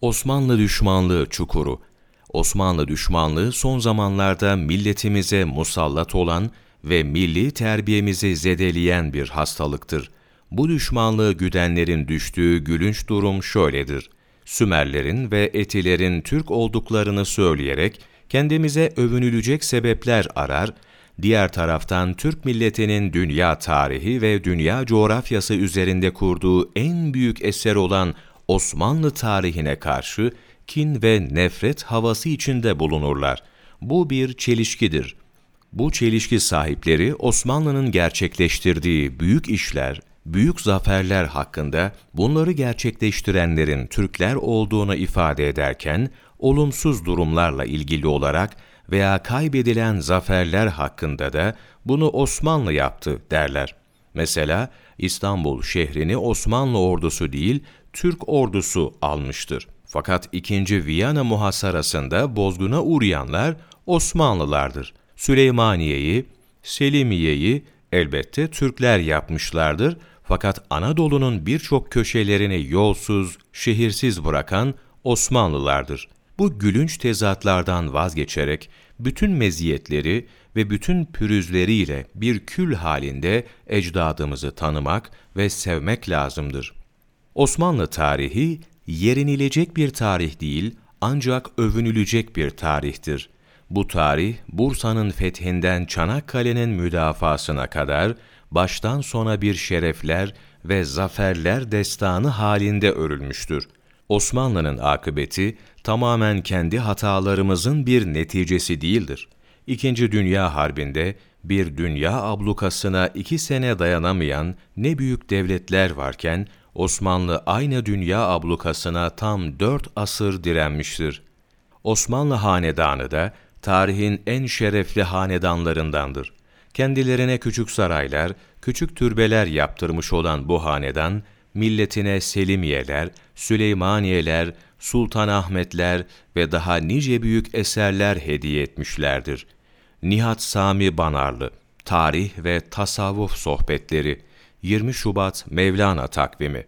Osmanlı düşmanlığı çukuru Osmanlı düşmanlığı son zamanlarda milletimize musallat olan ve milli terbiyemizi zedeleyen bir hastalıktır. Bu düşmanlığı güdenlerin düştüğü gülünç durum şöyledir. Sümerlerin ve Etilerin Türk olduklarını söyleyerek kendimize övünülecek sebepler arar, diğer taraftan Türk milletinin dünya tarihi ve dünya coğrafyası üzerinde kurduğu en büyük eser olan Osmanlı tarihine karşı kin ve nefret havası içinde bulunurlar. Bu bir çelişkidir. Bu çelişki sahipleri Osmanlı'nın gerçekleştirdiği büyük işler, büyük zaferler hakkında bunları gerçekleştirenlerin Türkler olduğunu ifade ederken, olumsuz durumlarla ilgili olarak veya kaybedilen zaferler hakkında da bunu Osmanlı yaptı derler. Mesela İstanbul şehrini Osmanlı ordusu değil, Türk ordusu almıştır. Fakat 2. Viyana muhasarasında bozguna uğrayanlar Osmanlılardır. Süleymaniye'yi, Selimiye'yi elbette Türkler yapmışlardır fakat Anadolu'nun birçok köşelerini yolsuz, şehirsiz bırakan Osmanlılardır. Bu gülünç tezatlardan vazgeçerek bütün meziyetleri ve bütün pürüzleriyle bir kül halinde ecdadımızı tanımak ve sevmek lazımdır. Osmanlı tarihi yerinilecek bir tarih değil ancak övünülecek bir tarihtir. Bu tarih Bursa'nın fethinden Çanakkale'nin müdafasına kadar baştan sona bir şerefler ve zaferler destanı halinde örülmüştür. Osmanlı'nın akıbeti tamamen kendi hatalarımızın bir neticesi değildir. İkinci Dünya Harbi'nde bir dünya ablukasına iki sene dayanamayan ne büyük devletler varken Osmanlı aynı dünya ablukasına tam dört asır direnmiştir. Osmanlı hanedanı da tarihin en şerefli hanedanlarındandır. Kendilerine küçük saraylar, küçük türbeler yaptırmış olan bu hanedan, milletine Selimiyeler, Süleymaniyeler, Sultanahmetler ve daha nice büyük eserler hediye etmişlerdir. Nihat Sami Banarlı, Tarih ve Tasavvuf Sohbetleri 20 Şubat Mevlana Takvimi